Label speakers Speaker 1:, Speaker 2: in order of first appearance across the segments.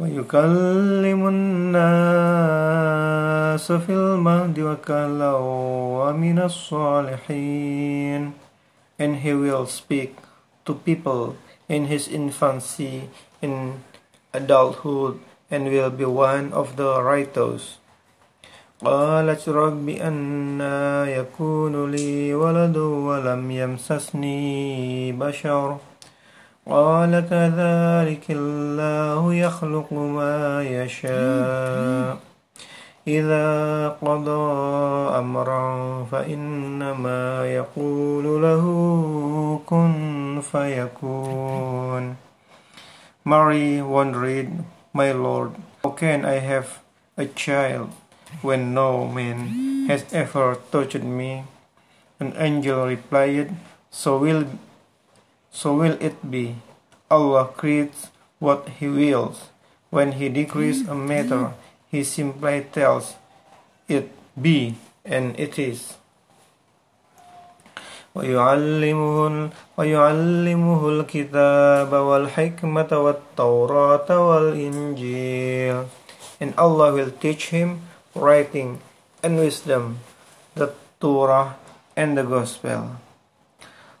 Speaker 1: ويكلم الناس في المهد وكلا ومن الصالحين and he will speak to people in his infancy in adulthood and will be one of the righteous قالت رب أنا يكون لي ولد ولم يمسسني بشر قال كذلك الله يخلق ما يشاء إذا قضى أمرا فإنما يقول له كن فيكون Mary wondered, My Lord, how can I have a child when no man has ever touched me? An angel replied, So will so will it be. Allah creates what He wills. When He decrees a matter, He simply tells it be, and it is. ويعلمه, ويعلمه الكتاب والحكمة والتوراة والإنجيل and Allah will teach him writing and wisdom, the Torah and the Gospel.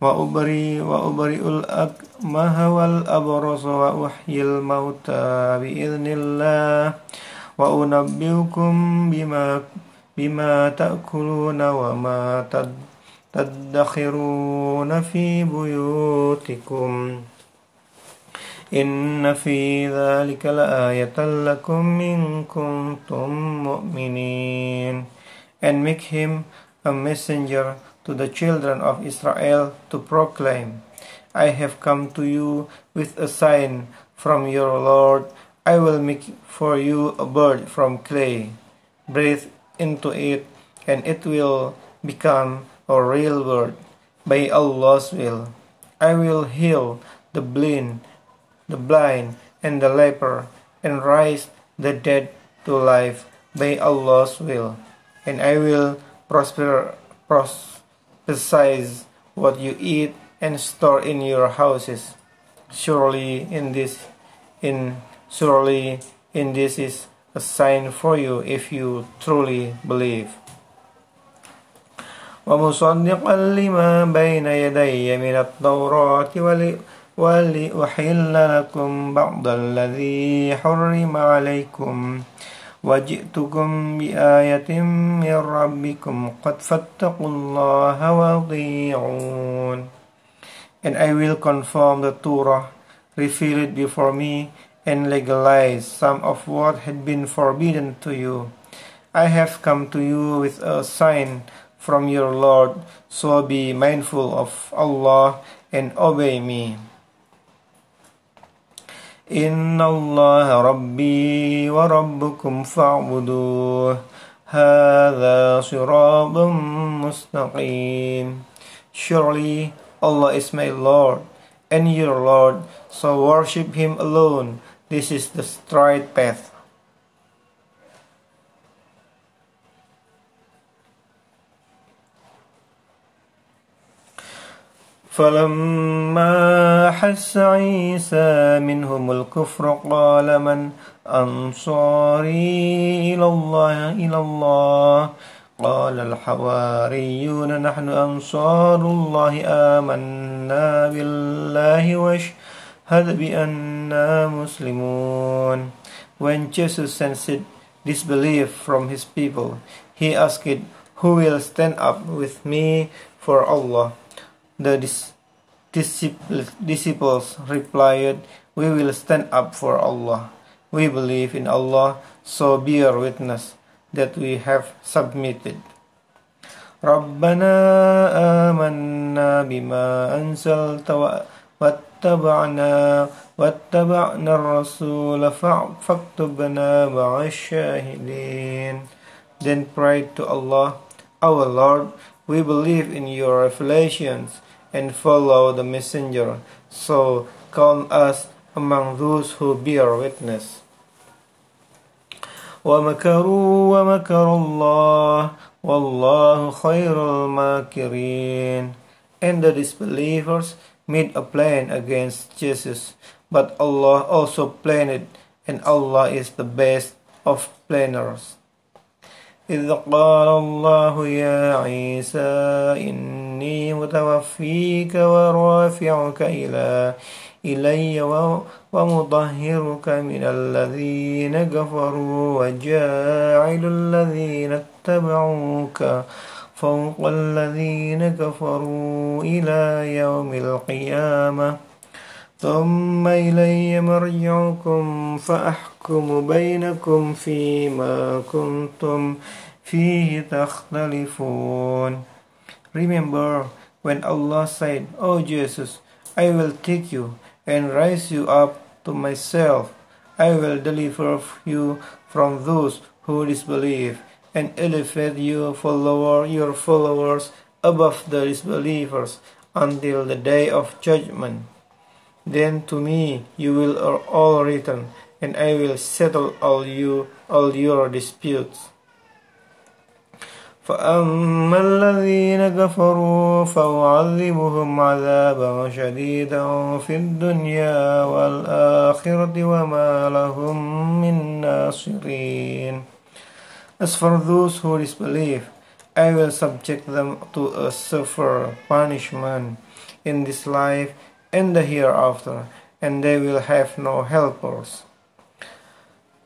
Speaker 1: وأبري وأبرئ الأكمه والأبرص وأحيي الموتى بإذن الله؟ وأنبئكم بما بما تأكلون وما تدخرون في بيوتكم. إن في ذلك لآية لكم إن كنتم مؤمنين. And make him a messenger to the children of Israel to proclaim, I have come to you with a sign from your Lord. I will make for you a bird from clay. Breathe into it, and it will become a real bird by Allah's will. I will heal the blind, the blind, and the leper, and raise the dead to life by Allah's will. And I will prosper, prosper besides what you eat and store in your houses. Surely in this in surely in this is a sign for you if you truly believe. ومصدقا لما بين يدي من التوراة ولأحل لكم بعض الذي حرم عليكم وجئتكم بآية من ربكم قد فاتقوا الله وأطيعون And I will confirm the Torah revealed before me and legalize some of what had been forbidden to you. I have come to you with a sign from your Lord, so be mindful of Allah and obey me. إن الله ربي وربكم فاعبدوه هذا صراط مستقيم Surely Allah is my Lord and your Lord, so worship Him alone. This is the straight path. فلما حس عيسى منهم الكفر قال من أنصاري إلى الله إلى الله قال الحواريون نحن أنصار الله آمنا بالله واشهد بأننا مسلمون When Jesus sensed disbelief from his people, he asked, Who will stand up with me for Allah? The disciples replied, We will stand up for Allah. We believe in Allah, so bear witness that we have submitted. ربنا آمنا بما أنزلت واتبعنا واتبعنا الرسول فاكتبنا مع الشاهدين Then prayed to Allah, Our Lord, we believe in your revelations and follow the messenger, so count us among those who bear witness. ومكروا ومكر الله والله خير الماكرين And the disbelievers made a plan against Jesus, but Allah also planned it, and Allah is the best of planners. إذ قال الله يا عيسى إني متوفيك ورافعك إلى إلي ومطهرك من الذين كفروا وجاعل الذين اتبعوك فوق الذين كفروا إلى يوم القيامة. ثم إلي مرجعكم فأحكم بينكم فيما كنتم فيه تختلفون Remember when Allah said, O oh Jesus, I will take you and raise you up to myself. I will deliver you from those who disbelieve and elevate you follower your followers above the disbelievers until the day of judgment. Then to me you will all return, and I will settle all you all your disputes. فأما الذين كفروا فأعذبهم عذابا شديدا في الدنيا والآخرة وما لهم من ناصرين As for those who disbelieve, I will subject them to a severe punishment in this life and the hereafter, and they will have no helpers.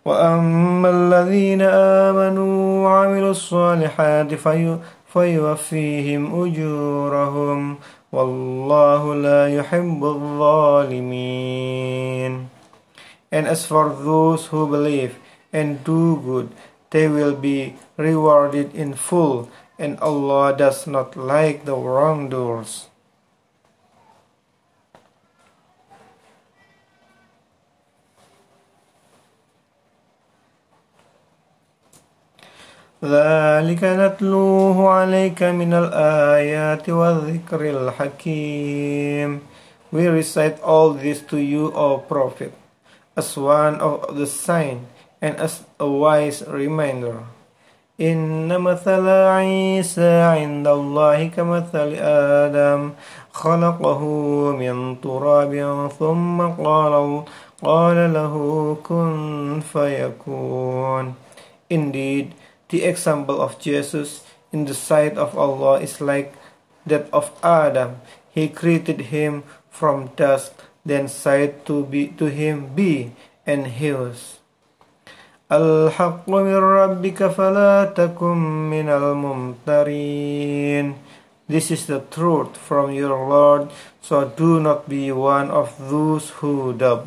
Speaker 1: وأما الذين آمنوا وعملوا الصالحات في فيوفيهم أجورهم والله لا يحب الظالمين And as for those who believe and do good, they will be rewarded in full, and Allah does not like the wrongdoers. ذلك نتلوه عليك من الآيات والذكر الحكيم We recite all this to you, O Prophet, as one of the sign and as a wise reminder. إن مثل عيسى عند الله كمثل آدم خلقه من تراب ثم قال قال له كن فيكون Indeed, The example of Jesus in the sight of Allah is like that of Adam. He created him from dust, then said to be to him, Be, and he was. الحق من ربك فلا تكن من الممترين This is the truth from your Lord, so do not be one of those who doubt.